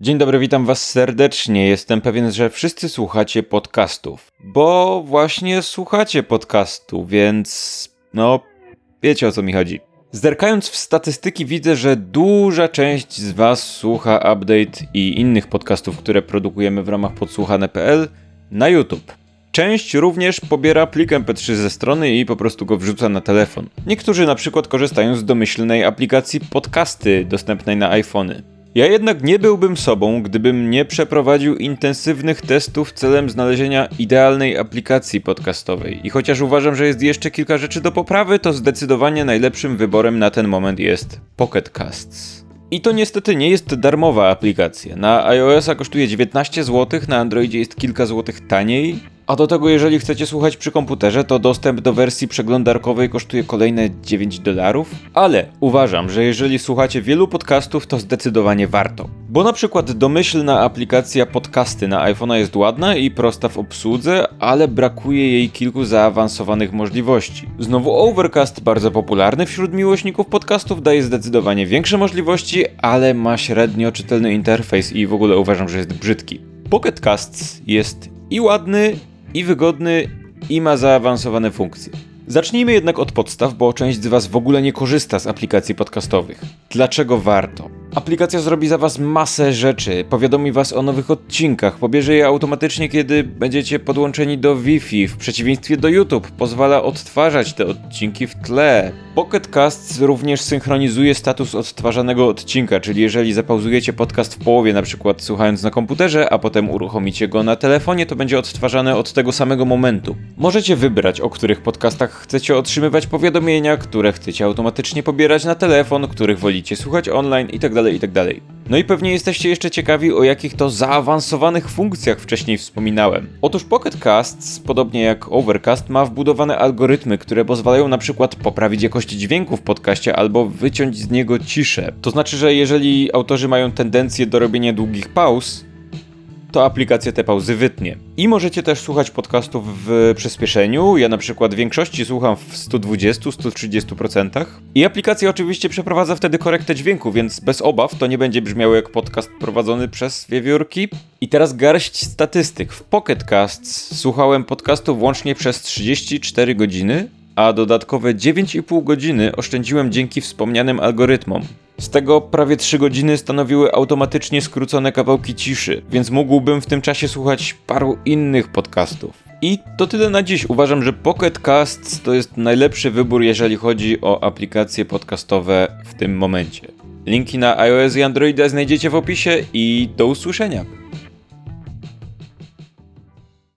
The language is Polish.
Dzień dobry, witam Was serdecznie. Jestem pewien, że wszyscy słuchacie podcastów, bo właśnie słuchacie podcastu, więc no, wiecie o co mi chodzi. Zerkając w statystyki, widzę, że duża część z Was słucha update i innych podcastów, które produkujemy w ramach podsłuchane.pl na YouTube. Część również pobiera plik MP3 ze strony i po prostu go wrzuca na telefon. Niektórzy na przykład korzystają z domyślnej aplikacji podcasty dostępnej na iPhony. Ja jednak nie byłbym sobą, gdybym nie przeprowadził intensywnych testów celem znalezienia idealnej aplikacji podcastowej. I chociaż uważam, że jest jeszcze kilka rzeczy do poprawy, to zdecydowanie najlepszym wyborem na ten moment jest Pocket Casts. I to niestety nie jest darmowa aplikacja. Na iOS-a kosztuje 19 zł, na Androidzie jest kilka złotych taniej, a do tego, jeżeli chcecie słuchać przy komputerze, to dostęp do wersji przeglądarkowej kosztuje kolejne 9 dolarów. Ale uważam, że jeżeli słuchacie wielu podcastów, to zdecydowanie warto. Bo na przykład domyślna aplikacja podcasty na iPhone'a jest ładna i prosta w obsłudze, ale brakuje jej kilku zaawansowanych możliwości. Znowu Overcast, bardzo popularny wśród miłośników podcastów, daje zdecydowanie większe możliwości, ale ma średnio czytelny interfejs i w ogóle uważam, że jest brzydki. Pocket Casts jest i ładny, i wygodny, i ma zaawansowane funkcje. Zacznijmy jednak od podstaw, bo część z Was w ogóle nie korzysta z aplikacji podcastowych. Dlaczego warto? Aplikacja zrobi za Was masę rzeczy, powiadomi Was o nowych odcinkach, pobierze je automatycznie, kiedy będziecie podłączeni do Wi-Fi, w przeciwieństwie do YouTube, pozwala odtwarzać te odcinki w tle. Pocket Casts również synchronizuje status odtwarzanego odcinka, czyli jeżeli zapauzujecie podcast w połowie, na przykład słuchając na komputerze, a potem uruchomicie go na telefonie, to będzie odtwarzane od tego samego momentu. Możecie wybrać, o których podcastach chcecie otrzymywać powiadomienia, które chcecie automatycznie pobierać na telefon, których wolicie słuchać online itd. itd. No i pewnie jesteście jeszcze ciekawi, o jakich to zaawansowanych funkcjach wcześniej wspominałem. Otóż Pocket Casts, podobnie jak Overcast, ma wbudowane algorytmy, które pozwalają na przykład poprawić jakość dźwięku w podcaście albo wyciąć z niego ciszę. To znaczy, że jeżeli autorzy mają tendencję do robienia długich pauz, to aplikacja te pauzy wytnie. I możecie też słuchać podcastów w przyspieszeniu. Ja na przykład większości słucham w 120-130%. I aplikacja oczywiście przeprowadza wtedy korektę dźwięku, więc bez obaw to nie będzie brzmiało jak podcast prowadzony przez wiewiórki. I teraz garść statystyk. W Pocket Casts słuchałem podcastów łącznie przez 34 godziny, a dodatkowe 9,5 godziny oszczędziłem dzięki wspomnianym algorytmom. Z tego prawie 3 godziny stanowiły automatycznie skrócone kawałki ciszy, więc mógłbym w tym czasie słuchać paru innych podcastów. I to tyle na dziś. Uważam, że Pocket Casts to jest najlepszy wybór, jeżeli chodzi o aplikacje podcastowe w tym momencie. Linki na iOS i Androida znajdziecie w opisie i do usłyszenia.